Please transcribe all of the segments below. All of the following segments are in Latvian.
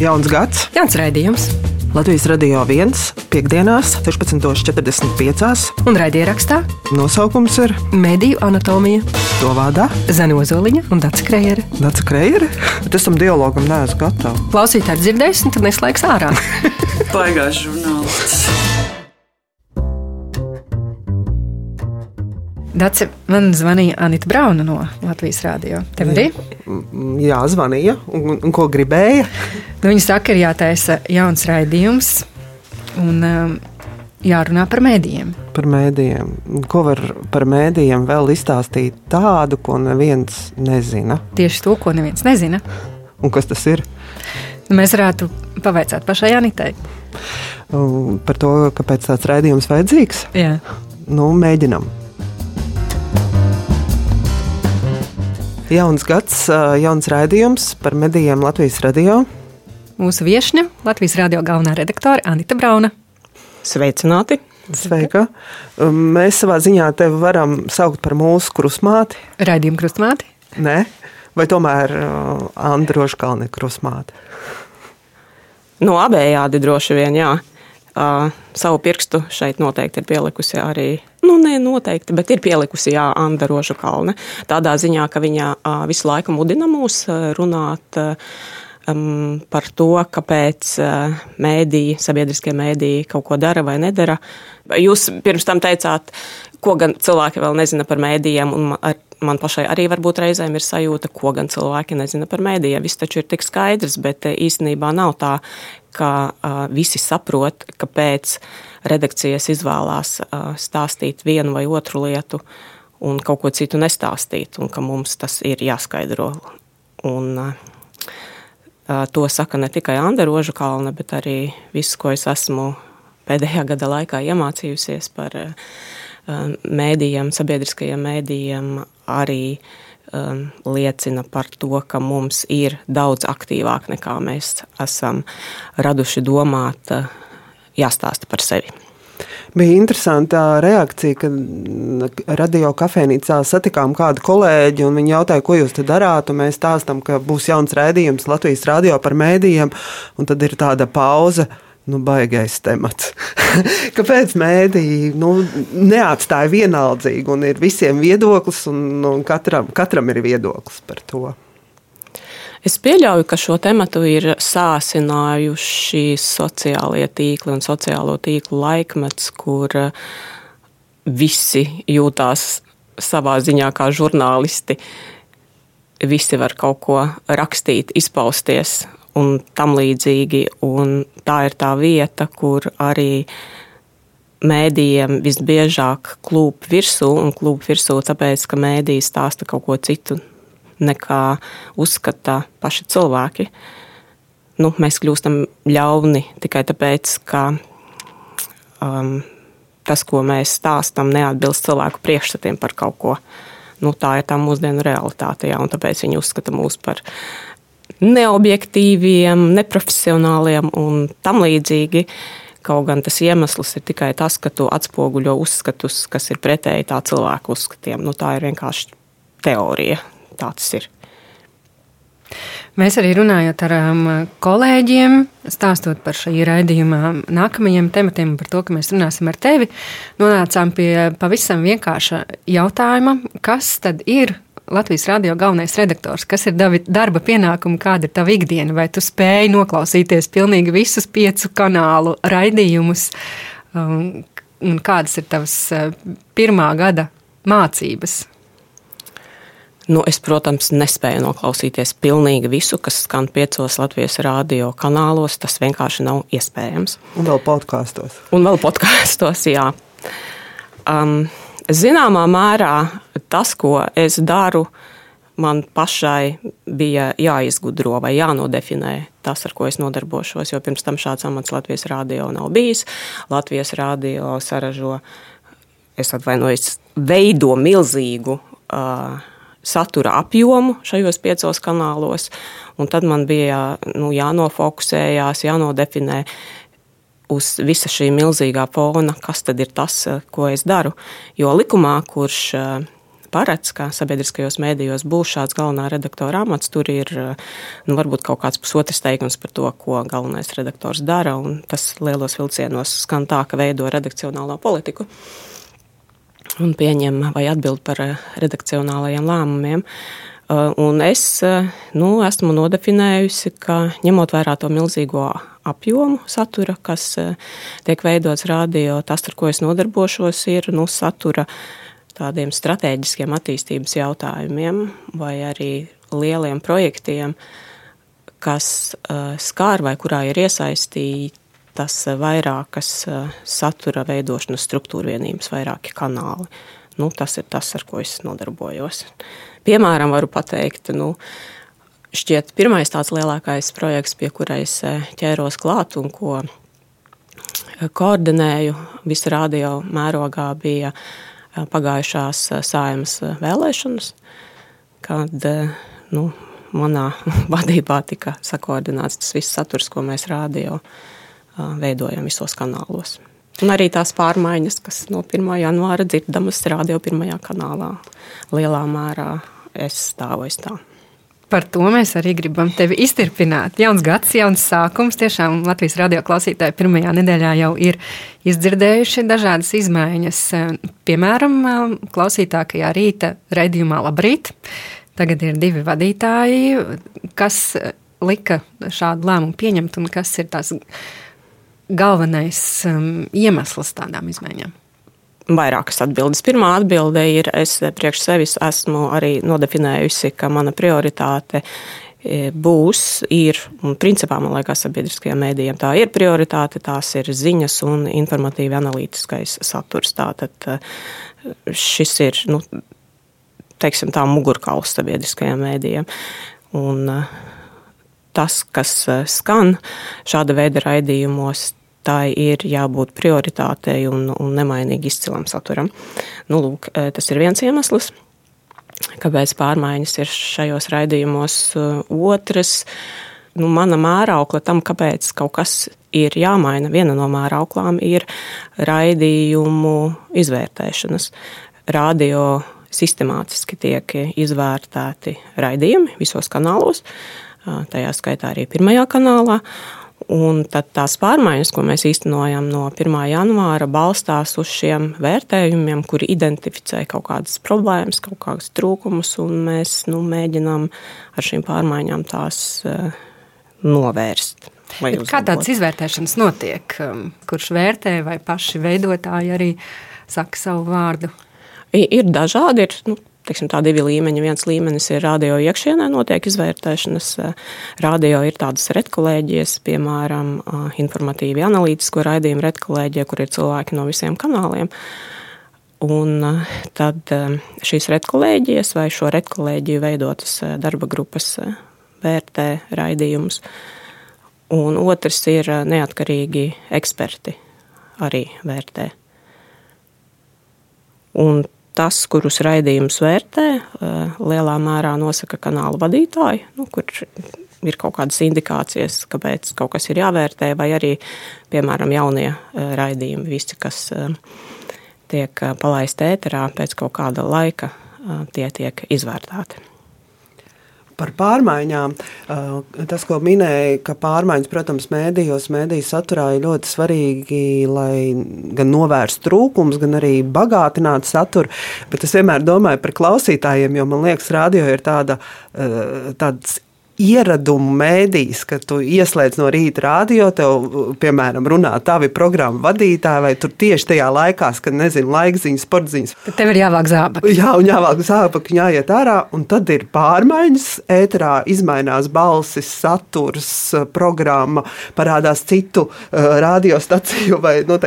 Jauns gads, Jauns raidījums Latvijas radio viens piekdienās, 16.45. un raidierakstā Nosaukums ir Mediju anatomija to vārdā Zana Ozoliņa un Dārsa Krējere. Dārsa Kreire. Bet es tam dialogam neesmu gatava. Klausītāji dzirdēs, un tad neslēgs ārā. Baigās žurnālists. Dārsa, man zvanīja Anita Brauna no Latvijas Rādio. Tev arī? Mm, Jā, zvanīja. Un, un ko gribēja? Nu, viņa saka, ir jātaisa jauns raidījums un um, jārunā par mēdījiem. Par mēdījiem. Ko var par mēdījiem vēl izstāstīt tādu, ko neviens nezina? Tieši to, ko neviens nezina. Un kas tas ir? Nu, mēs varētu pavaicāt pašai Anitai. Un Par to, kāpēc tāds raidījums vajadzīgs? Jā. Nu, mēģinam. Jauns gads, jauns raidījums par medijiem Latvijas radio. Mūsu viesņa, Latvijas Rādio galvenā redaktore Anita Brauna. Sveicināti! Sveika! Mēs savā ziņā tevi varam saukt par mūsu krusmāti. Raidījuma krustmāti. Nē, vai tomēr Androša Kalniņa krusmāte? Nu, abējādi droši vien, jā. Uh, savu pirkstu šeit noteikti ir pielikusi arī, nu, ne noteikti, bet ir pielikusi, jā, Anna Rožu Kalne. Tādā ziņā, ka viņa uh, visu laiku mudina mūs runāt uh, um, par to, kāpēc uh, mēdīji, sabiedriskie mēdīji kaut ko dara vai nedara. Jūs pirms tam teicāt, ko gan cilvēki vēl nezina par mēdījiem, un man, ar, man pašai arī varbūt reizēm ir sajūta, ko gan cilvēki nezina par mēdījiem. Viss taču ir tik skaidrs, bet īstenībā nav tā, ka uh, visi saprot, kāpēc redakcijas izvēlās uh, stāstīt vienu vai otru lietu un kaut ko citu nestāstīt, un ka mums tas ir jāskaidro. Un, uh, uh, to saka ne tikai Anna Roža Kalna, bet arī viss, ko es esmu pēdējā gada laikā iemācījusies par uh, mēdījiem, sabiedriskajiem mēdījiem, arī um, liecina par to, ka mums ir daudz aktīvāk nekā mēs esam raduši domāt, uh, jāstāsta par sevi. Bija interesanta reakcija, kad radio kafejnīcā satikām kādu kolēģi, un viņi jautāja, ko jūs te darāt. Mēs stāstām, ka būs jauns raidījums Latvijas radio par mēdījiem, un tad ir tāda pauze. Nu, baigais temats. Kāpēc mēdīji nu, neatstāja vienaldzīgu un ir visiem viedoklis, un, un katram, katram ir viedoklis par to? Es pieļauju, ka šo tematu ir sāsinājuši sociālie tīkli un sociālo tīklu laikmets, kur uh, visi jūtās savā ziņā kā žurnālisti. Visi var kaut ko rakstīt, izpausties un tam līdzīgi. Un tā ir tā vieta, kur arī mēdījiem visbiežāk klūp virsū, un klūp virsū tāpēc, ka mēdīji stāsta kaut ko citu nekā uzskata paši cilvēki. Nu, mēs kļūstam ļauni tikai tāpēc, ka um, tas, ko mēs stāstām, neatbilst cilvēku priekšstatiem par kaut ko. Nu, tā ir tā mūsdienu realitāte, jā, un tāpēc viņi uzskata mūs par neobjektīviem, neprofesionāliem un tam līdzīgi. Kaut gan tas iemesls ir tikai tas, ka tu atspoguļo uzskatus, kas ir pretēji tā cilvēku uzskatiem. Nu, tā ir vienkārši teorija. Tā tas ir. Mēs arī runājot ar um, kolēģiem, stāstot par šī raidījuma nākamajiem tematiem, par to, ka mēs runāsim ar tevi, nonācām pie pavisam vienkārša jautājuma, kas tad ir Latvijas radio galvenais redaktors, kas ir davi, darba pienākumi, kāda ir tava ikdiena, vai tu spēj noklausīties pilnīgi visus piecu kanālu raidījumus, um, un kādas ir tavas uh, pirmā gada mācības? Nu, es, protams, nespēju noklausīties pilnīgi visu, kas skan piecos Latvijas rādio kanālos. Tas vienkārši nav iespējams. Un vēl podkāstos. Un vēl podkāstos, jā. Um, zināmā mērā tas, ko es daru, man pašai bija jāizgudro vai jānodefinē tas, ar ko es nodarbošos. Jo pirms tam šāds amats Latvijas rādio nav bijis. Latvijas rādio saražo, es atvainojos, veido milzīgu. Uh, satura apjomu šajos piecos kanālos, un tad man bija nu, jānofokusējās, jānodefinē uz visa šī milzīgā fona, kas tad ir tas, ko es daru. Jo likumā, kurš paredz, ka sabiedriskajos mēdījos būs šāds galvenā redaktora amats. Tur ir nu, varbūt kaut kāds pusotrs teikums par to, ko galvenais redaktors dara. Tas lielos vilcienos skan tā, ka veido redakcionālo politiku un pieņem vai atbild par redakcionālajiem lēmumiem. Un es nu, esmu nodefinējusi, ka ņemot vērā to milzīgo apjomu satura, kas tiek veidots radio, tas, ar ko es nodarbošos, ir nu, satura tādiem strateģiskiem attīstības jautājumiem vai arī lieliem projektiem, kas uh, skār vai kurā ir iesaistītas vairākas uh, satura veidošanas struktūra vienības, vairāki kanāli. Nu, tas ir tas, ar ko es nodarbojos. Piemēram, varu pateikt, nu, šķiet, pirmais tāds lielākais projekts, pie kura es eh, ķēros klāt un ko eh, koordinēju visu radio mērogā, bija eh, pagājušās sājumas vēlēšanas, kad nu, manā vadībā tika sakoordinēts tas viss saturs, ko mēs radio veidojam visos kanālos. Un arī tās pārmaiņas, kas no 1. janvāra dzirdamas radio pirmajā kanālā, lielā mērā es stāvu aiz tā. Par to mēs arī gribam tevi izturpināt. Jauns gads, jauns sākums. Tiešām Latvijas radio klausītāji pirmajā nedēļā jau ir izdzirdējuši dažādas izmaiņas. Piemēram, klausītākajā rīta raidījumā Labrīt. Tagad ir divi vadītāji, kas lika šādu lēmumu pieņemt un kas ir tās galvenais um, iemesls tādām izmaiņām? Vairākas atbildes. Pirmā atbilde ir, es priekš sevis esmu arī nodefinējusi, ka mana prioritāte e, būs, ir, un principā man liekas, sabiedriskajiem mēdījiem tā ir prioritāte, tās ir ziņas un informatīvi analītiskais saturs. Tātad e, šis ir, nu, teiksim tā, mugurkauls sabiedriskajiem mēdījiem. Un e, tas, kas skan šāda veida raidījumos, tai ir jābūt prioritātei un, un nemainīgi izcilam saturam. Nu, lūk, e, tas ir viens iemesls, kāpēc pārmaiņas ir šajos raidījumos. E, otrs, nu, mana mēraukla tam, kāpēc kaut kas ir jāmaina, viena no mērauklām ir raidījumu izvērtēšanas. Radio sistemātiski tiek izvērtēti raidījumi visos kanālos, tajā skaitā arī pirmajā kanālā. Un tad tās pārmaiņas, ko mēs īstenojam no 1. janvāra, balstās uz šiem vērtējumiem, kuri identificē kaut kādas problēmas, kaut kādus trūkumus, un mēs nu, mēģinām ar šīm pārmaiņām tās uh, novērst. Kā tādas izvērtēšanas notiek? Um, kurš vērtē vai paši veidotāji arī saka savu vārdu? Ir dažādi. Ir, nu, teiksim, tā divi līmeņi. Viens līmenis ir radio iekšienē, notiek izvērtēšanas. Radio ir tādas redkolēģijas, piemēram, informatīvi analītisko raidījumu redkolēģija, kur ir cilvēki no visiem kanāliem. Un tad šīs redkolēģijas vai šo redkolēģiju veidotas darba grupas vērtē raidījumus. Un otrs ir neatkarīgi eksperti arī vērtē. Un tas, kurus raidījumus vērtē, eh, lielā mērā nosaka kanāla vadītāji, nu, kur ir kaut kādas indikācijas, kāpēc kaut kas ir jāvērtē, vai arī, piemēram, jaunie eh, raidījumi, visi, kas eh, tiek palaisti ēterā pēc kaut kāda laika, tie tiek izvērtēti par pārmaiņām. Uh, tas, ko minēja, ka pārmaiņas, protams, mēdījos, mēdīju saturā ir ļoti svarīgi, lai gan novērstu trūkumus, gan arī bagātinātu saturu. Bet es vienmēr domāju par klausītājiem, jo man liekas, radio ir tāda, uh, tāds ieradumu mēdīs, ka tu ieslēdz no rīta rādio, tev, piemēram, runā tavi programmu vadītāji, vai tur tieši tajā laikā, kad nezinu, laikziņas, sportziņas. Tad tev ir jāvāk zābaki. Jā, un jāvāk zābaki, jāiet ārā, un tad ir pārmaiņas. Ēterā izmainās balsis, saturs, programma, parādās citu uh, radiostaciju vai, nu,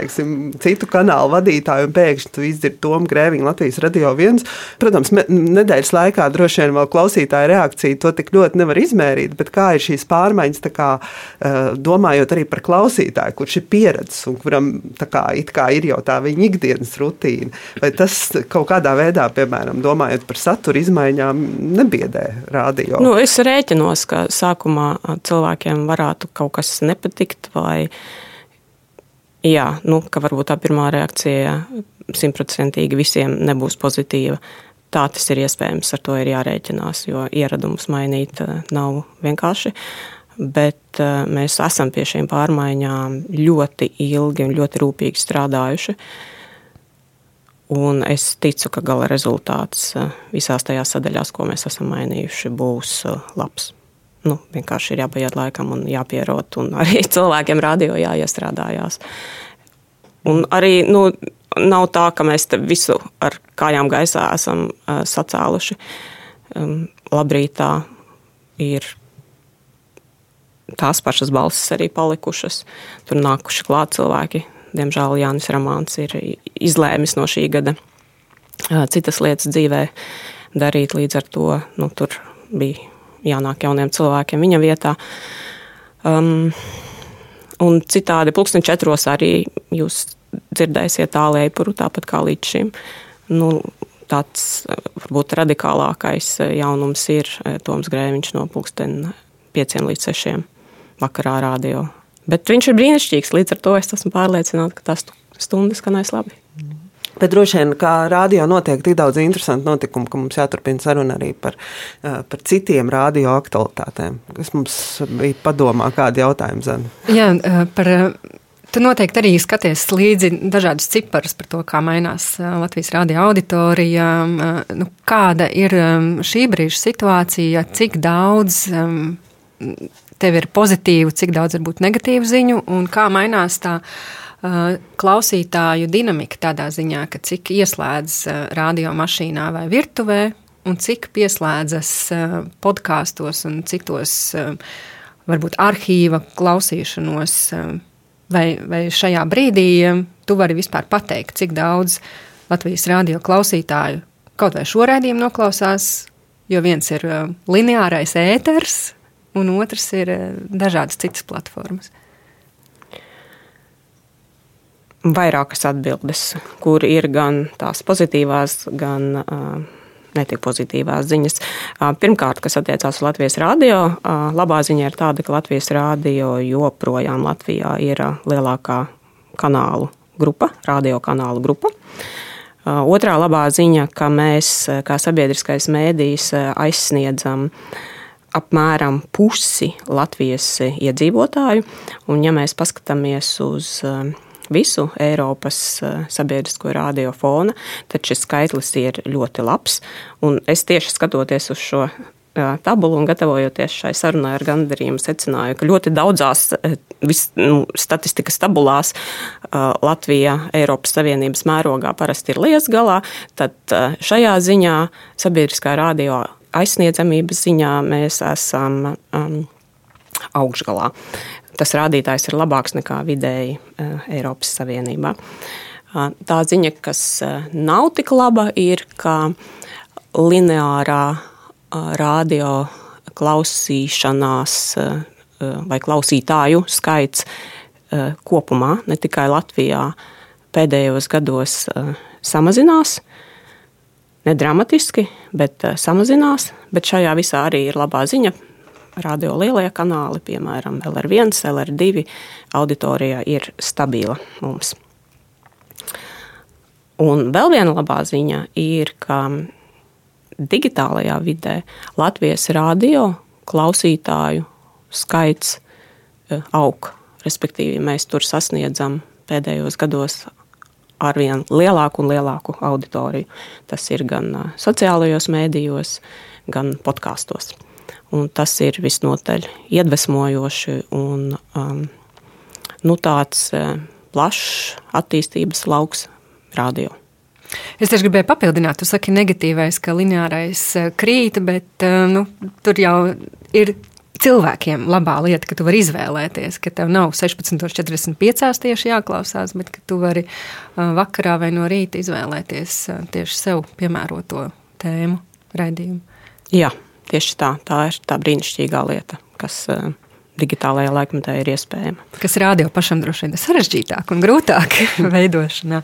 citu kanālu vadītāju, un pēkšņi tu izdzirdi Tomu Grēviņu Latvijas radio viens. Protams, nedēļas laikā droši vien vēl klausītāja reakcija to tik ļoti nevar izmērīt izmērīt, bet kā ir šīs pārmaiņas, kā, eh, domājot arī par klausītāju, kurš ir pieredzējis un kuram kā, kā ir jau tā viņa ikdienas rutīna. Vai tas kaut kādā veidā, piemēram, domājot par satura izmaiņām, nebiedē radio? Nu, es rēķinos, ka sākumā cilvēkiem varētu kaut kas nepatikt vai jā, nu, ka varbūt tā pirmā reakcija simtprocentīgi visiem nebūs pozitīva. Tā tas ir iespējams, ar to ir jārēķinās, jo ieradumus mainīt nav vienkārši. Bet mēs esam pie šīm pārmaiņām ļoti ilgi un ļoti rūpīgi strādājuši. Un es ticu, ka gala rezultāts visās tajās sadaļās, ko mēs esam mainījuši, būs labs. Nu, vienkārši ir jāpaiet laikam un jāpierot, un arī cilvēkiem radio jāiestrādājās. Un arī nu, nav tā, ka mēs visu ar kājām gaisā esam uh, sacēluši. Labrītā ir tās pašas balsis arī palikušas. Tur nākuši klāt cilvēki. Diemžēl Jānis Ramāns ir izlēmis no šī gada uh, citas lietas dzīvē darīt. Līdz ar to nu, tur bija jānāk jauniem cilvēkiem viņa vietā. Um, un citādi, pulksten četros arī jūs dzirdēsiet tālēpuru, tāpat kā līdz šim. Nu, tāds varbūt radikālākais jaunums ir eh, Toms Grēviņš no pulksten 5 līdz 6 vakarā radio. Bet viņš ir brīnišķīgs, līdz ar to es esmu pārliecināta, ka tas stundas skanēs labi. Bet droši vien, kā rādio notiek tik daudz interesantu notikumu, ka mums jāturpina saruna arī par, eh, par citiem radio aktualitātēm. Kas mums bija padomā, kādi jautājumi, Zana? Jā, eh, par Tu noteikti arī skaties līdzi dažādus ciparus par to, kā mainās Latvijas rādio auditorija. Nu, kāda ir šī brīža situācija, cik daudz tev ir pozitīvu, cik daudz varbūt negatīvu ziņu, un kā mainās tā klausītāju dinamika tādā ziņā, ka cik ieslēdz radiomašīnā vai virtuvē, un cik pieslēdzas podkāstos un citos varbūt arhīva klausīšanos Vai, vai šajā brīdī tu vari vispār pateikt, cik daudz Latvijas rādio klausītāju kaut vai šo raidījumu noklausās, jo viens ir uh, lineārais ēters, un otrs ir uh, dažādas citas platformas? Vairākas atbildes, kur ir gan tās pozitīvās, gan uh, netik pozitīvās ziņas. Pirmkārt, kas attiecās uz Latvijas rādio, labā ziņa ir tāda, ka Latvijas rādio joprojām Latvijā ir lielākā kanālu grupa, radio kanālu grupa. Otrā labā ziņa, ka mēs, kā sabiedriskais mēdījis, aizsniedzam apmēram pusi Latvijas iedzīvotāju. Un, ja mēs paskatāmies uz visu Eiropas eh, sabiedrisko radiofonu, tad šis skaitlis ir ļoti labs. Un es tieši skatoties uz šo eh, tabulu un gatavojoties šai sarunai ar gandarījumu, secināju, ka ļoti daudzās eh, vis, nu, statistikas tabulās Latvija Eiropas Savienības mērogā parasti ir liesgalā, tad šajā ziņā sabiedriskā radio aizsniedzamības ziņā mēs esam um, augšgalā tas rādītājs ir labāks nekā vidēji eh, Eiropas Savienībā. Tā ziņa, kas nav tik laba, ir, ka lineārā radio klausīšanās vai klausītāju skaits kopumā, ne tikai Latvijā, pēdējos gados samazinās. Ne dramatiski, bet samazinās. Bet šajā visā arī ir labā ziņa radio lielie kanāli, piemēram, LR1, LR2, auditorijā ir stabila mums. Un vēl viena labā ziņa ir, ka digitālajā vidē Latvijas radio klausītāju skaits eh, aug. Respektīvi, mēs tur sasniedzam pēdējos gados arvien lielāku un lielāku auditoriju. Tas ir gan eh, sociālajos mēdījos, gan podkāstos. Un tas ir visnotaļ iedvesmojoši un um, nu, tāds uh, plašs attīstības lauks radio. Es tieši gribēju papildināt, tu saki, negatīvais, ka lineārais uh, krīt, bet uh, nu, tur jau ir cilvēkiem labā lieta, ka tu vari izvēlēties, ka tev nav 16.45 tieši jāklausās, bet ka tu vari uh, vakarā vai no rīta izvēlēties tieši sev piemēroto tēmu raidījumu. Jā, tieši tā, tā ir tā brīnišķīgā lieta, kas uh, digitālajā laikmetā ir iespējama. Kas rādio pašam droši vien sarežģītāk un grūtāk veidošanā.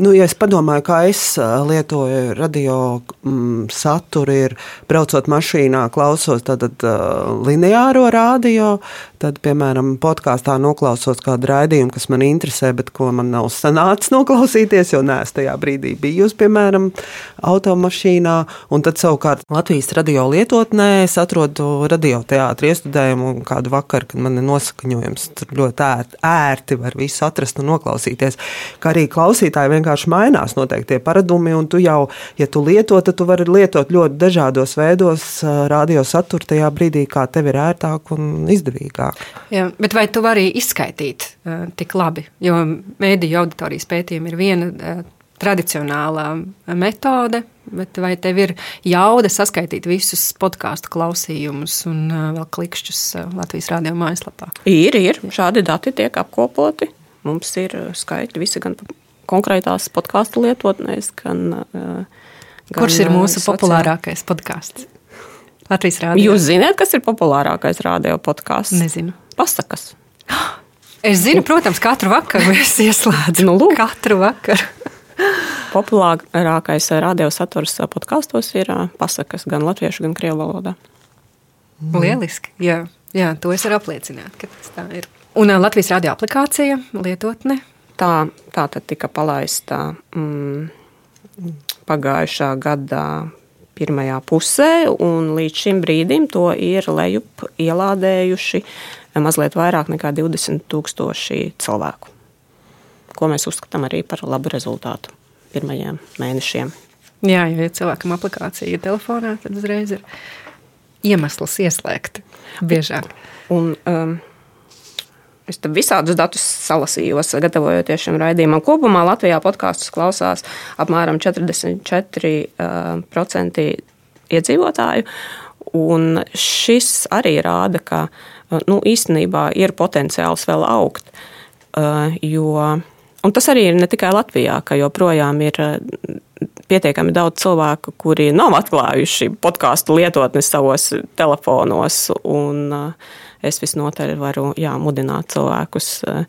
Nu, ja es padomāju, kā es lietoju radio mm, saturu, ir braucot mašīnā, klausos tātad, lineāro radio, tad, piemēram, podkāstā noklausos kādu raidījumu, kas man interesē, bet ko man nav sanācis noklausīties, jo neesmu tajā brīdī bijusi, piemēram, automašīnā. Un tad savukārt Latvijas radio lietotnē es atrodu radioteātri iestudējumu kādu vakaru, kad man ir nosakaņojums. Tur ļoti ērti, ērti var visu atrast un noklausīties. Kā arī klausītāji vienkārši vienkārši mainās noteikti tie paradumi, un tu jau, ja tu lieto, tad tu vari lietot ļoti dažādos veidos radio saturu tajā brīdī, kā tev ir ērtāk un izdevīgāk. Jā, bet vai tu vari izskaidrot uh, tik labi? Jo mēdīju auditorijas pētījumi ir viena uh, tradicionālā metode, bet vai tev ir jauda saskaitīt visus podkāstu klausījumus un vēl klikšķus Latvijas radio mājaslapā? Ir, ir. Šādi dati tiek apkopoti. Mums ir skaitļi visi gan konkrētās podkāstu lietotnēs, gan, eh, gan Kurš ir mūsu sociāli. populārākais podkāsts? Latvijas rādio. Jūs zināt, kas ir populārākais radio podkāsts? Nezinu. Pasakas. Es zinu, protams, katru vakaru es ieslēdzu. nu, lūk. Katru vakaru. Populārākais radiosaturs podkāstos ir eh, pasakas gan latviešu, gan krievu valodā. Mm. Lieliski. Jā, jā, to es varu apliecināt, ka tas tā ir. Un eh, Latvijas radio aplikācija lietotne tā, tā tad tika palaista mm, pagājušā gada pirmajā pusē, un līdz šim brīdim to ir lejup ielādējuši mazliet vairāk nekā 20 tūkstoši cilvēku, ko mēs uzskatām arī par labu rezultātu pirmajiem mēnešiem. Jā, ja cilvēkam aplikācija ir telefonā, tad uzreiz ir iemesls ieslēgt biežāk. Un, um, Es tam visādus datus salasījos, gatavojoties šim raidījumam. Kopumā Latvijā podkāstus klausās apmēram 44% iedzīvotāju. Un šis arī rāda, ka nu, īstenībā ir potenciāls vēl augt. Jo, un tas arī ir ne tikai Latvijā, ka joprojām ir pietiekami daudz cilvēku, kuri nav atklājuši podkāstu lietotni savos telefonos. Un, uh, es visnotaļ varu jā, mudināt cilvēkus eh,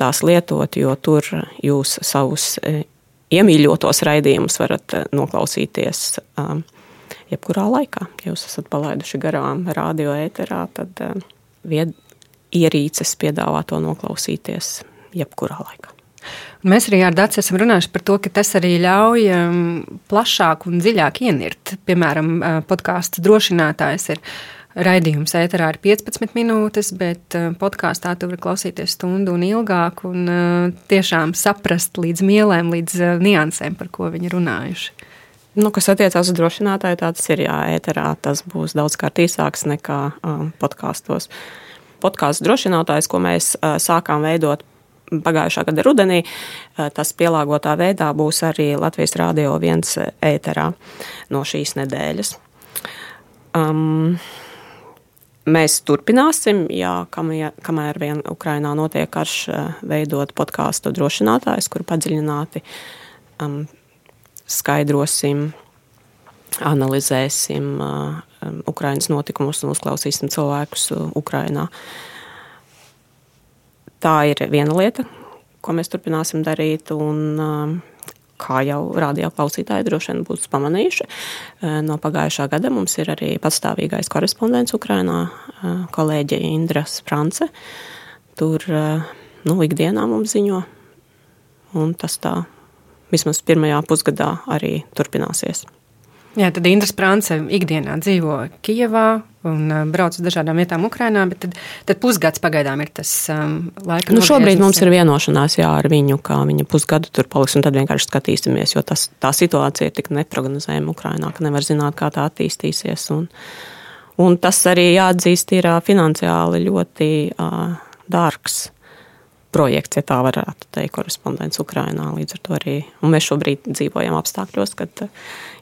tās lietot, jo tur jūs savus eh, iemīļotos raidījumus varat eh, noklausīties jebkurā laikā. Ja jūs esat palaiduši garām radio ēterā, tad ierīces piedāvā to noklausīties jebkurā laikā. Mēs arī ar Dārzu esam runājuši par to, ka tas arī ļauj plašāk un dziļāk ienirt. Piemēram, podkāstu drošinātājs ir Raidījums ēterā ir 15 minūtes, bet eh, podkāstā tu vari klausīties stundu un ilgāk, un eh, tiešām saprast līdz mielēm, līdz eh, niansēm, par ko viņi runājuši. Nu, kas attiecās uz drošinātāju, tā tas ir jā, ēterā. Tas būs daudzkārt īsāks nekā um, podkāstos. Podkāstu drošinātājs, ko mēs uh, sākām veidot pagājušā gada rudenī, tas pielāgotā veidā būs arī Latvijas Rādio viens ēterā no šīs nedēļas. Um, Mēs turpināsim, jā, kamēr, kamēr vien Ukrainā notiek karš, eh, veidot podkāstu drošinātājus, kur padziļināti um, skaidrosim, analizēsim uh, Ukraiņas notikumus un uzklausīsim cilvēkus uh, Ukrainā. Tā ir viena lieta, ko mēs turpināsim darīt. Un, uh, kā jau radioklausītāji droši vien būs pamanījuši, eh, no pagājušā gada mums ir arī patstāvīgais korespondents Ukrainā, eh, kolēģe Indra Sprance. Tur eh, nu, ikdienā mums ziņo, un tas tā vismaz pirmajā pusgadā arī turpināsies. Jā, tad Indra Sprānce ikdienā dzīvo Kijavā un uh, brauc uz dažādām vietām Ukrajinā, bet tad, tad pusgads pagaidām ir tas um, laika. Nu, šobrīd mums ir vienošanās jā, ar viņu, kā viņa pusgadu tur paliks, un tad vienkārši skatīsimies, jo tas, tā situācija ir tik neprognozējama Ukrajinā, ka nevar zināt, kā tā attīstīsies. Un, un tas arī jāatzīst, ir finansiāli ļoti uh, dārgs projekts, ja tā varētu teikt, korespondents Ukrajinā. Līdz ar to arī mēs šobrīd dzīvojam apstākļos, kad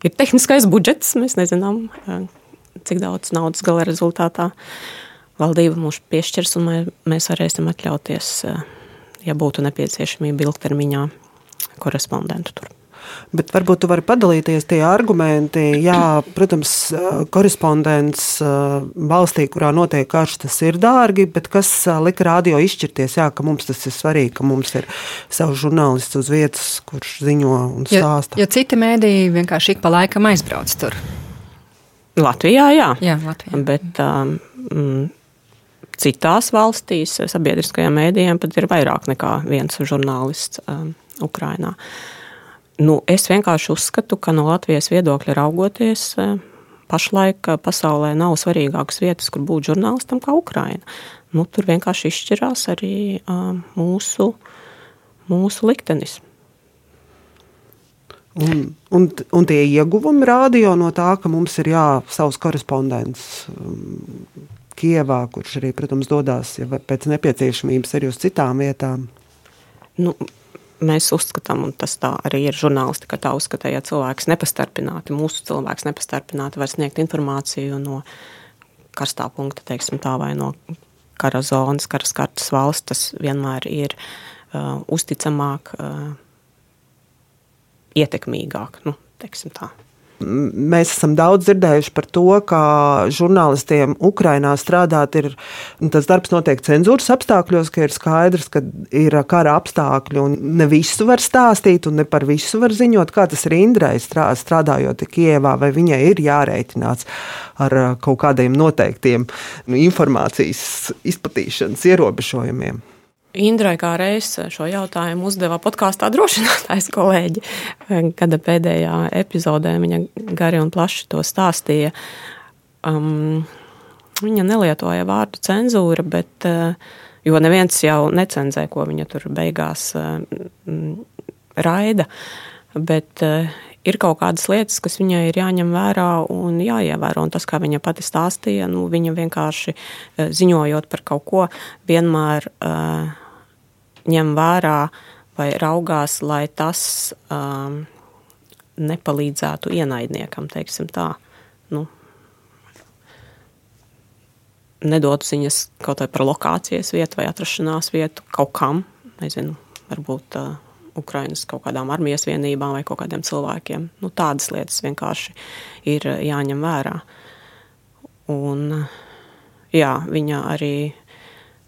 ir tehniskais budžets. Mēs nezinām, cik daudz naudas gala rezultātā valdība mums piešķirs, un mēs varēsim atļauties, uh, ja būtu nepieciešamība ilgtermiņā, korespondentu tur. Bet varbūt tu vari padalīties tie argumenti. Jā, protams, korespondents valstī, kurā notiek karš, tas ir dārgi, bet kas lika rādio izšķirties, jā, ka mums tas ir svarīgi, ka mums ir savs žurnālists uz vietas, kurš ziņo un stāsta. Jo, jo citi mēdīji vienkārši ik pa laikam aizbrauc tur. Latvijā, jā. Jā, Latvijā. Bet, um, mm, citās valstīs sabiedriskajiem mēdījiem pat ir vairāk nekā viens žurnālists um, Ukrainā. Nu, es vienkārši uzskatu, ka no Latvijas viedokļa raugoties, uh, pašlaik uh, pasaulē nav svarīgākas vietas, kur būt žurnālistam, kā Ukraina. Nu, tur vienkārši izšķirās arī uh, mūsu, mūsu liktenis. Un, un, un tie ieguvumi rādio no tā, ka mums ir jā, savs korespondents um, Kievā, kurš arī, protams, dodas ja pēc nepieciešamības arī uz citām vietām? Nu, mēs uzskatām, un tas arī ir žurnālistika, tā uzskata, ja cilvēks nepastarpināti, mūsu cilvēks nepastarpināti var sniegt informāciju no karstā punkta, teiksim tā, vai no kara zonas, karas kartas valsts, tas vienmēr ir uh, uzticamāk, uh, ietekmīgāk, nu. Mēs esam daudz dzirdējuši par to, ka žurnālistiem Ukrajinā strādāt ir tas darbs, notiek cenzūras apstākļos, ka ir skaidrs, ka ir kara apstākļi un ne visu var stāstīt un ne par visu var ziņot. Kā tas ir Indrai strādājot Kievā, vai viņai ir jārēķinās ar kaut kādiem noteiktiem nu, informācijas izplatīšanas ierobežojumiem? Indrai kā reizes šo jautājumu uzdeva podkāstā drošinātājs kolēģi, kad pēdējā epizodē viņa gari un plaši to stāstīja. Um, viņa nelietoja vārdu cenzūra, bet, uh, jo neviens jau necenzē, ko viņa tur beigās uh, raida, bet uh, ir kaut kādas lietas, kas viņai ir jāņem vērā un jāievēro. Un tas, kā viņa pati stāstīja, nu, viņa vienkārši ziņojot par kaut ko, vienmēr uh, ņem vērā vai raugās, lai tas um, nepalīdzētu ienaidniekam, teiksim tā. Nu, nedot ziņas kaut vai par lokācijas vietu vai atrašanās vietu kaut kam, nezinu, varbūt uh, Ukrainas kaut kādām armijas vienībām vai kaut kādiem cilvēkiem. Nu, tādas lietas vienkārši ir jāņem vērā. Un, jā, viņa arī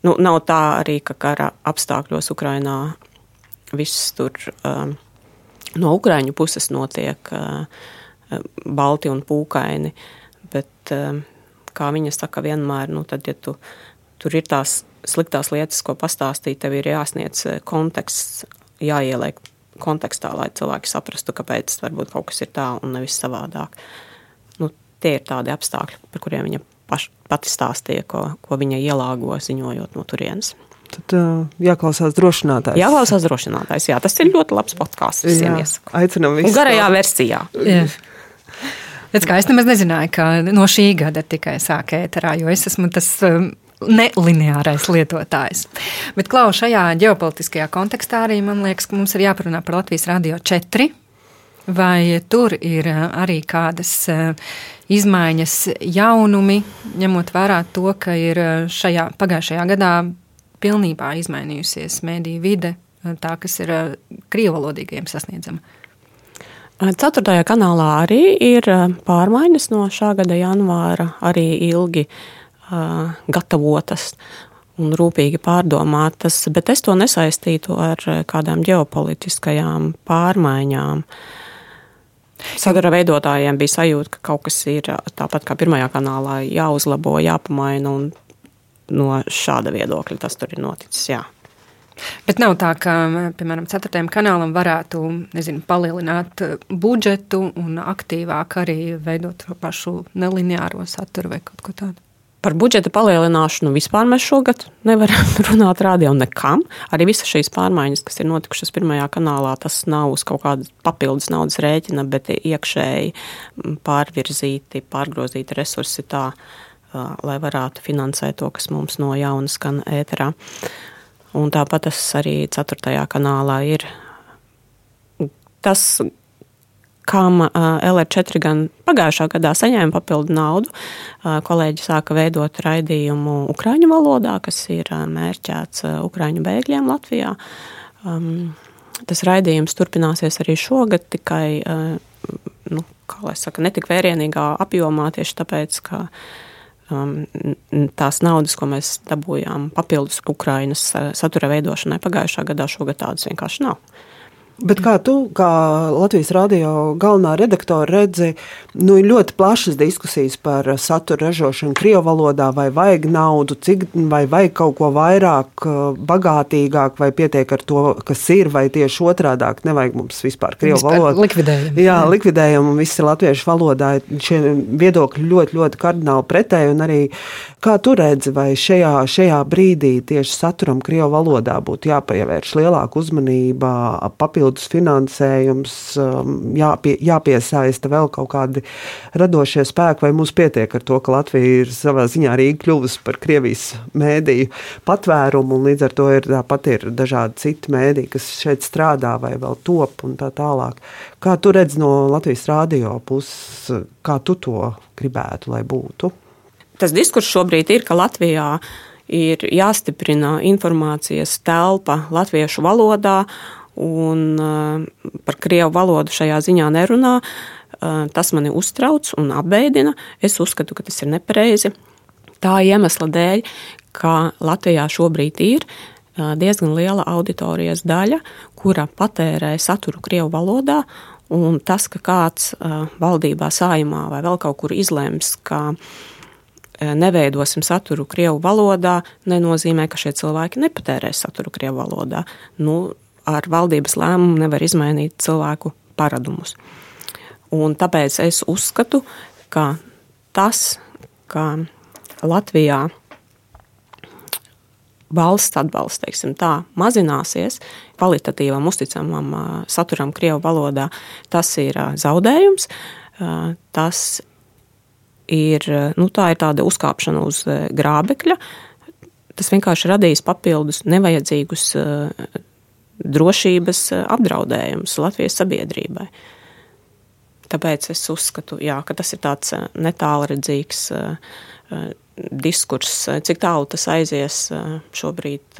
Nu, nav tā arī, ka kara apstākļos Ukrainā viss tur um, no Ukraiņu puses notiek uh, balti un pūkaini, bet, um, kā viņa saka, vienmēr, nu, tad, ja tu tur ir tās sliktās lietas, ko pastāstīt, tev ir jāsniedz konteksts, jāieliek kontekstā, lai cilvēki saprastu, kāpēc varbūt kaut kas ir tā un nevis savādāk. Nu, tie ir tādi apstākļi, par kuriem viņa paš, pati stāstīja, ko, ko viņa ielāgo ziņojot no turienes. Tad uh, jāklausās drošinātājs. Jāklausās drošinātājs. Jā, tas ir ļoti labs podkāsts. Visiem iesaku. Aicinām visus. Garajā versijā. Jā. Redz, es nemaz nezināju, ka no šī gada tikai sāk ēterā, jo es esmu tas um, nelineārais lietotājs. Bet, Klau, šajā ģeopolitiskajā kontekstā arī man liekas, ka mums ir jāparunā par Latvijas Radio 4. Vai tur ir uh, arī kādas uh, izmaiņas, jaunumi, ņemot vērā to, ka ir eh, šajā pagājušajā gadā pilnībā izmainījusies mēdīju vide, eh, tā kas ir eh, krievalodīgiem sasniedzama. Ceturtajā kanālā arī ir pārmaiņas no šā gada janvāra, arī ilgi uh, gatavotas un rūpīgi pārdomātas, bet es to nesaistītu ar kādām ģeopolitiskajām pārmaiņām. Sadara veidotājiem bija sajūta, ka kaut kas ir tāpat kā pirmajā kanālā jāuzlabo, jāpamaina, un no šāda viedokļa tas tur ir noticis. Jā. Bet nav tā, ka, piemēram, ceturtajam kanālam varētu nezinu, palielināt budžetu un aktīvāk arī veidot pašu nelineāro saturu vai kaut ko tādu. Par budžeta palielināšanu vispār mēs šogad nevaram runāt rādījā nekam. Arī visas šīs pārmaiņas, kas ir notikušas pirmajā kanālā, tas nav uz kaut kāda papildus naudas rēķina, bet iekšēji pārvirzīti, pārgrozīti resursi tā, lai varētu finansēt to, kas mums no jauna skan ēterā. Un tāpat tas arī ceturtajā kanālā ir. Tas, kam LR4 gan pagājušā gadā saņēma papildu naudu. Kolēģi sāka veidot raidījumu Ukrāņu valodā, kas ir mērķēts Ukrāņu bēgļiem Latvijā. Tas raidījums turpināsies arī šogad, tikai nu, saka, netik vērienīgā apjomā, tieši tāpēc, ka tās naudas, ko mēs dabūjām papildus Ukrainas satura veidošanai pagājušā gadā, šogad tādas vienkārši nav. Bet kā tu, kā Latvijas radio galvenā redaktore, redzi, nu, ir ļoti plašas diskusijas par satura ražošanu Krievijas valodā, vai vajag naudu, cik, vai vajag kaut ko vairāk, bagātīgāk, vai pietiek ar to, kas ir, vai tieši otrādi - nevajag mums vispār Krievijas valodu. Likvidējam. Jā, likvidējam, un viss ir latviešu valodā. Šie viedokļi ļoti, ļoti kardināli pretēji, un arī kā tu redzi, vai šajā, šajā brīdī tieši saturam Krievijas valodā būtu jāpievērš lielāka uzmanība, papildus papildus finansējums, um, jāpie, jāpiesaista vēl kaut kādi radošie spēki, vai mums pietiek ar to, ka Latvija ir savā ziņā arī kļuvusi par Krievijas mēdīju patvērumu, un līdz ar to ir tāpat ir dažādi citi mēdīji, kas šeit strādā vai vēl top un tā tālāk. Kā tu redz no Latvijas rādio puses, kā tu to gribētu, lai būtu? Tas diskurss šobrīd ir, ka Latvijā ir jāstiprina informācijas telpa latviešu valodā, un uh, par krievu valodu šajā ziņā nerunā. Uh, tas mani uztrauc un apbēdina. Es uzskatu, ka tas ir nepareizi. Tā iemesla dēļ, ka Latvijā šobrīd ir uh, diezgan liela auditorijas daļa, kura patērē saturu krievu valodā, un tas, ka kāds valdībā, sājumā vai vēl kaut kur izlems, ka neveidosim saturu krievu valodā, nenozīmē, ka šie cilvēki nepatērēs saturu krievu valodā. Nu, ar valdības lēmumu nevar izmainīt cilvēku paradumus. Un tāpēc es uzskatu, ka tas, ka Latvijā valsts atbalsts, teiksim, tā mazināsies kvalitatīvam, uzticamam saturam Krievu valodā, tas ir zaudējums. Tas ir, nu, tā ir tāda uzkāpšana uz grābekļa. Tas vienkārši radīs papildus nevajadzīgus drošības eh, apdraudējums Latvijas sabiedrībai. Tāpēc es uzskatu, jā, ka tas ir tāds eh, netālredzīgs eh, diskurss. Cik tālu tas aizies, šobrīd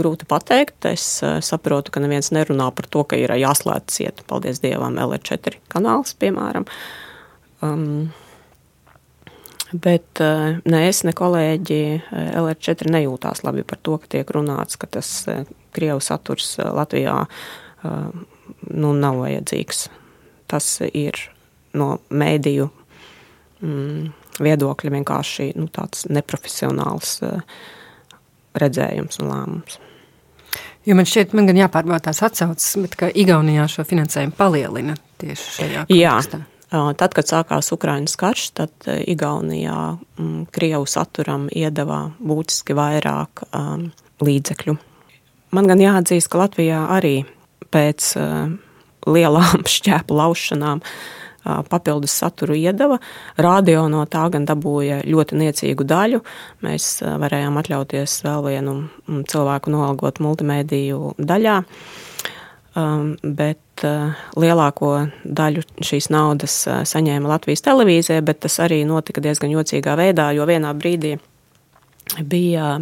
grūti pateikt. Es saprotu, ka neviens nerunā par to, ka ir jāslēdz ciet, paldies Dievam, LR4 kanāls, piemēram. Um, Bet ne es, ne kolēģi LR4 nejūtās labi par to, ka tiek runāts, ka tas Krievu saturs eh, Latvijā eh, nu, nav vajadzīgs. Tas ir no mēdīju mm, viedokļa vienkārši nu, tāds neprofesionāls eh, redzējums un lēmums. Jo man šķiet, man gan jāpārbauda tās atsauces, bet ka Igaunijā šo finansējumu palielina tieši šajā kontekstā. Jā. Tad, kad sākās Ukraiņas karš, tad Igaunijā mm, Krievu saturam iedeva būtiski vairāk um, līdzekļu Man gan jāatzīst, ka Latvijā arī pēc uh, lielām šķēpu laušanām uh, papildus saturu iedeva. Radio no tā gan dabūja ļoti niecīgu daļu. Mēs uh, varējām atļauties vēl vienu mm, cilvēku noalgot multimediju daļā. Um, bet lielāko daļu šīs naudas saņēma Latvijas televīzija, bet tas arī notika diezgan jocīgā veidā, jo vienā brīdī bija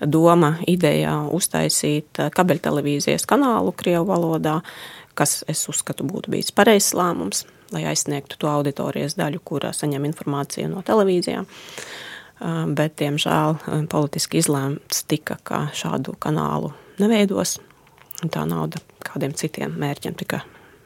doma, ideja uztaisīt kabeļtelevīzijas kanālu Krievu valodā, kas, es uzskatu, būtu bijis pareizs lēmums, lai aizsniegtu to auditorijas daļu, kura saņem informāciju no televīzijām. Bet, diemžēl, politiski izlēmts tika, ka šādu kanālu neveidos, un tā nauda kādiem citiem mērķiem tika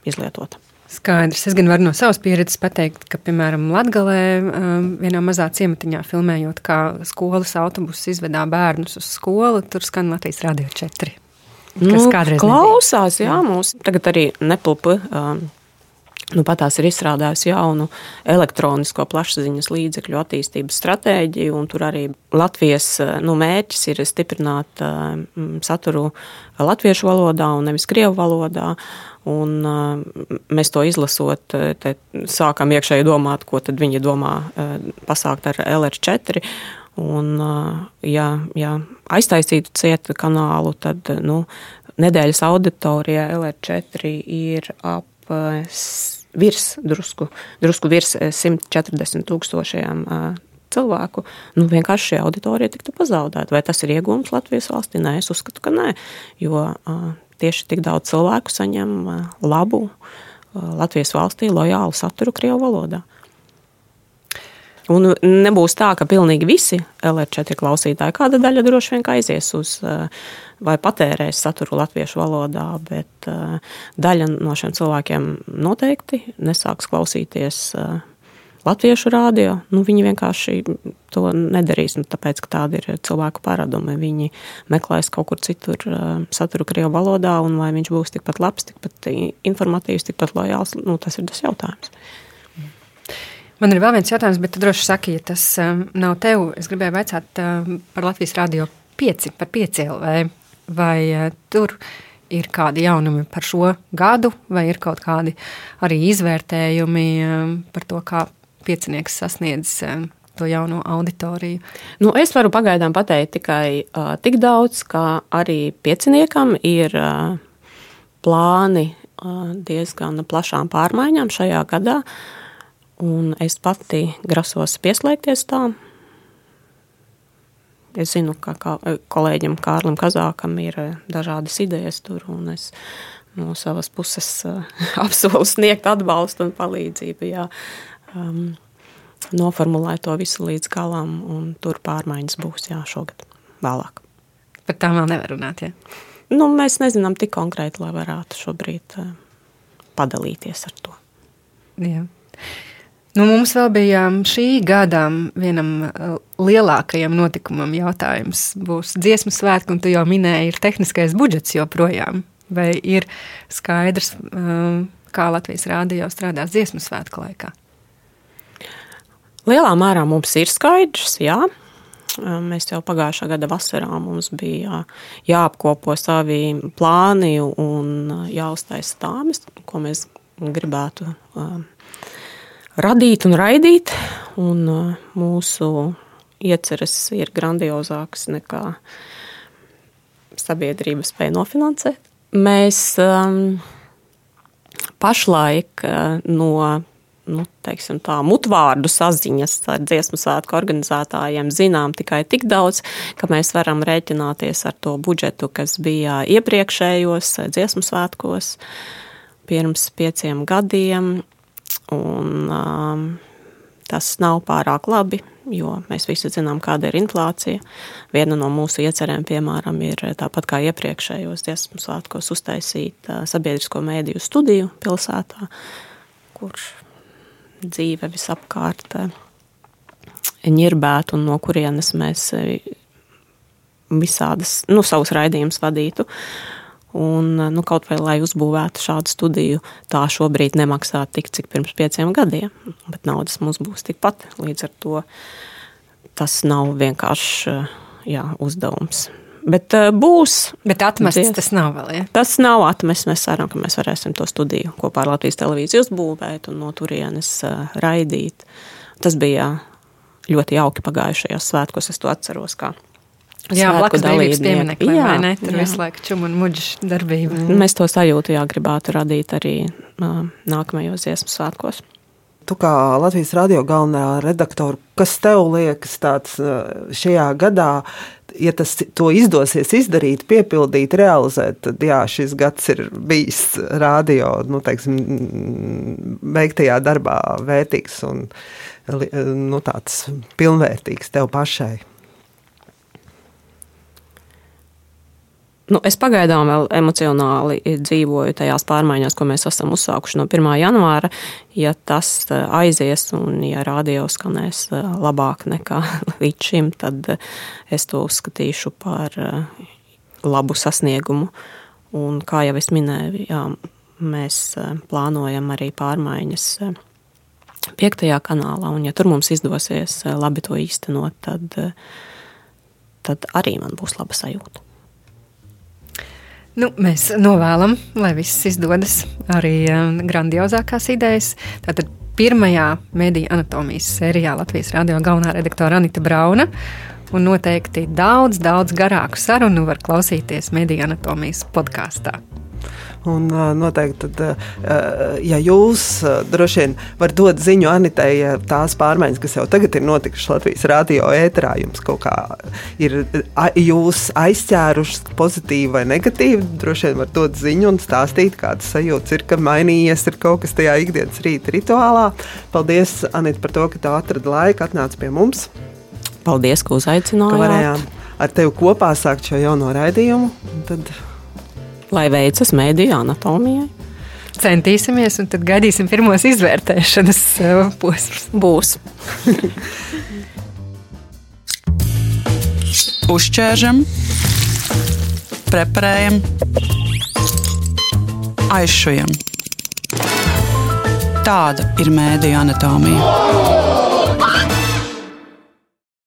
izlietota. Skaidrs. Es gan varu no savas pieredzes pateikt, ka, piemēram, Latvijā um, vienā mazā ciematiņā filmējot, kā skolas autobuss izvedā bērnus uz skolu, tur skan Latvijas Rādio 4. Nu, klausās, nebija. jā, mūs tagad arī nepulpa. Um, Nu, Patās ir izstrādājusi jaunu elektronisko plašsaziņas līdzekļu attīstības stratēģiju, un tur arī Latvijas nu, mērķis ir stiprināt uh, saturu latviešu valodā un nevis krievu valodā. Un, mēs to izlasot, te, sākam iekšēji domāt, ko viņi domā pasākt ar LR4. Un, ja, ja aiztaisītu cietu kanālu, tad nu, nedēļas auditorijā LR4 ir ap virs, drusku, drusku virs 140 eh, tūkstošiem cilvēku, nu vienkārši šī auditorija tiktu pazaudēta. Vai tas ir iegūms Latvijas valstī? Nē, es uzskatu, ka nē, jo tieši tik daudz cilvēku saņem labu Latvijas valstī lojālu saturu Krievu valodā. Un nebūs tā, ka pilnīgi visi LR4 klausītāji, kāda daļa droši vien aizies uz vai patērēs saturu latviešu valodā, bet daļa no šiem cilvēkiem noteikti nesāks klausīties latviešu rādio, nu, viņi vienkārši to nedarīs. Nu, tāpēc, ka tādi ir cilvēku paradumi. Viņi meklēs kaut kur citur saturu Krievijas valodā, un vai viņš būs tikpat labs, tikpat informatīvs, tikpat lojāls, nu, tas ir tas jautājums. Man ir vēl viens jautājums, bet droši saki, ja tas nav tev. Es gribēju uh, par Latvijas Rādio 5, par 5 LV. Vai tur ir kādi jaunumi par šo gadu, vai ir kaut kādi arī izvērtējumi um, par to, kā piecinieks sasniedz eh, to jauno auditoriju? Nu, es varu pagaidām pateikt tikai uh, tik daudz, ka arī pieciniekam ir uh, plāni uh, diezgan plašām pārmaiņām šajā gadā, un es pati grasos pieslēgties tām. Es zinu, ka kā, kolēģim Kārlim Kazākam ir dažādas idejas tur, un es no savas puses apsolu sniegt atbalstu un palīdzību. Jā. Um, noformulēt to visu līdz galam, un tur pārmaiņas būs jā, šogad vēlāk. Par tām vēl nevar runāt. Ja? Nu, mēs nezinām tik konkrēti, lai varētu šobrīd uh, padalīties ar to. Jā. Nu, mums vēl bija um, šī gada vienam uh, lielākajam notikumam jautājums. Būs dziesmu svētki, un tu jau minēji, ir tehniskais budžets joprojām. Vai ir skaidrs, um, kā Latvijas rādio strādās dziesmu svētku laikā? Lielā mērā mums ir skaidrs, jā. Mēs jau pagājušā gada vasarā mums bija jāapkopo savi plāni un jāuztaisa tāmas, ko mēs gribētu radīt un raidīt. Un mūsu ieceres ir grandiozākas nekā sabiedrība spēja nofinansēt. Mēs um, pašlaik no nu, teiksim, tā, mutvārdu saziņas ar dziesmu svētku organizētājiem zinām tikai tik daudz, ka mēs varam rēķināties ar to budžetu, kas bija iepriekšējos dziesmu svētkos pirms pieciem gadiem. Un, um, tas nav pārāk labi, jo mēs visi zinām, kāda ir inflācija. Viena no mūsu iecerēm, piemēram, ir tāpat kā iepriekšējos dziesmu svētkos uztaisīt uh, sabiedrisko mēdīju studiju pilsētā, kurš dzīve visapkārt eh, ņirbētu un no kurienes mēs eh, visādas, nu, savus raidījumus vadītu. Un, eh, nu, kaut vai lai uzbūvētu šādu studiju, tā šobrīd nemaksā tik, cik pirms pieciem gadiem, bet naudas mums būs tikpat. Līdz ar to tas nav vienkārši jā, uzdevums. Bet uh, būs. Bet atmests tas nav vēl. Ja? Tas nav atmests. Mēs ceram, ka mēs varēsim to studiju kopā ar Latvijas televīziju uzbūvēt un no turienes uh, raidīt. Tas bija ļoti jauki pagājušajos svētkos, es to atceros. Jā, blakus dalības pieminekļi, jā, vai ne? Tur jā. visu laiku čum un muģis darbība. Mēs to sajūtu, jā, gribētu radīt arī uh, nākamajos dziesmu svētkos. Tu kā Latvijas radio galvenā redaktore, kas tev liekas tāds šajā gadā ja tas izdosies izdarīt, piepildīt, realizēt, tad jā, šis gads ir bijis rādio, nu, teiksim, veiktajā darbā vērtīgs un nu, tāds pilnvērtīgs tev pašai. Nu, es pagaidām vēl emocionāli dzīvoju tajās pārmaiņās, ko mēs esam uzsākuši no 1. janvāra. Ja tas eh, aizies un ja radio skanēs eh, labāk nekā līdz šim, tad eh, es to uzskatīšu par labu sasniegumu. Un, kā jau es minēju, jā, mēs plānojam arī pārmaiņas piektajā kanālā, un ja tur mums izdosies labi to īstenot, tad, tad arī man būs laba sajūta. Nu, mēs novēlam, lai viss izdodas arī um, grandiozākās idejas. Tātad pirmajā mediju anatomijas sērijā Latvijas radio galvenā redaktore Anita Brauna. Un noteikti daudz, daudz garāku sarunu var klausīties mediju anatomijas podkāstā. Un, noteikti, tad, ja jūs droši vien varat dot ziņu Anitai, ja tās pārmaiņas, kas jau tagad ir notikušas Latvijas radio ēterā, jums kaut kā ir jūs aizķērušas pozitīvi vai negatīvi, droši vien var dot ziņu un stāstīt, kādas sajūtas ir, ka mainījies ir kaut kas tajā ikdienas rīta rituālā. Paldies, Anita, par to, ka tā atrada laiku, atnāca pie mums. Paldies, ka uzaicinājāt. Ka varējām ar tevi kopā sākt šo jauno raidījumu. Tad lai veicas mēdīja anatomijai. Centīsimies, un tad gaidīsim pirmos izvērtēšanas uh, posmus. Būs. Uzķēršam, preparējam, aizšujam. Tāda ir mēdīja anatomija.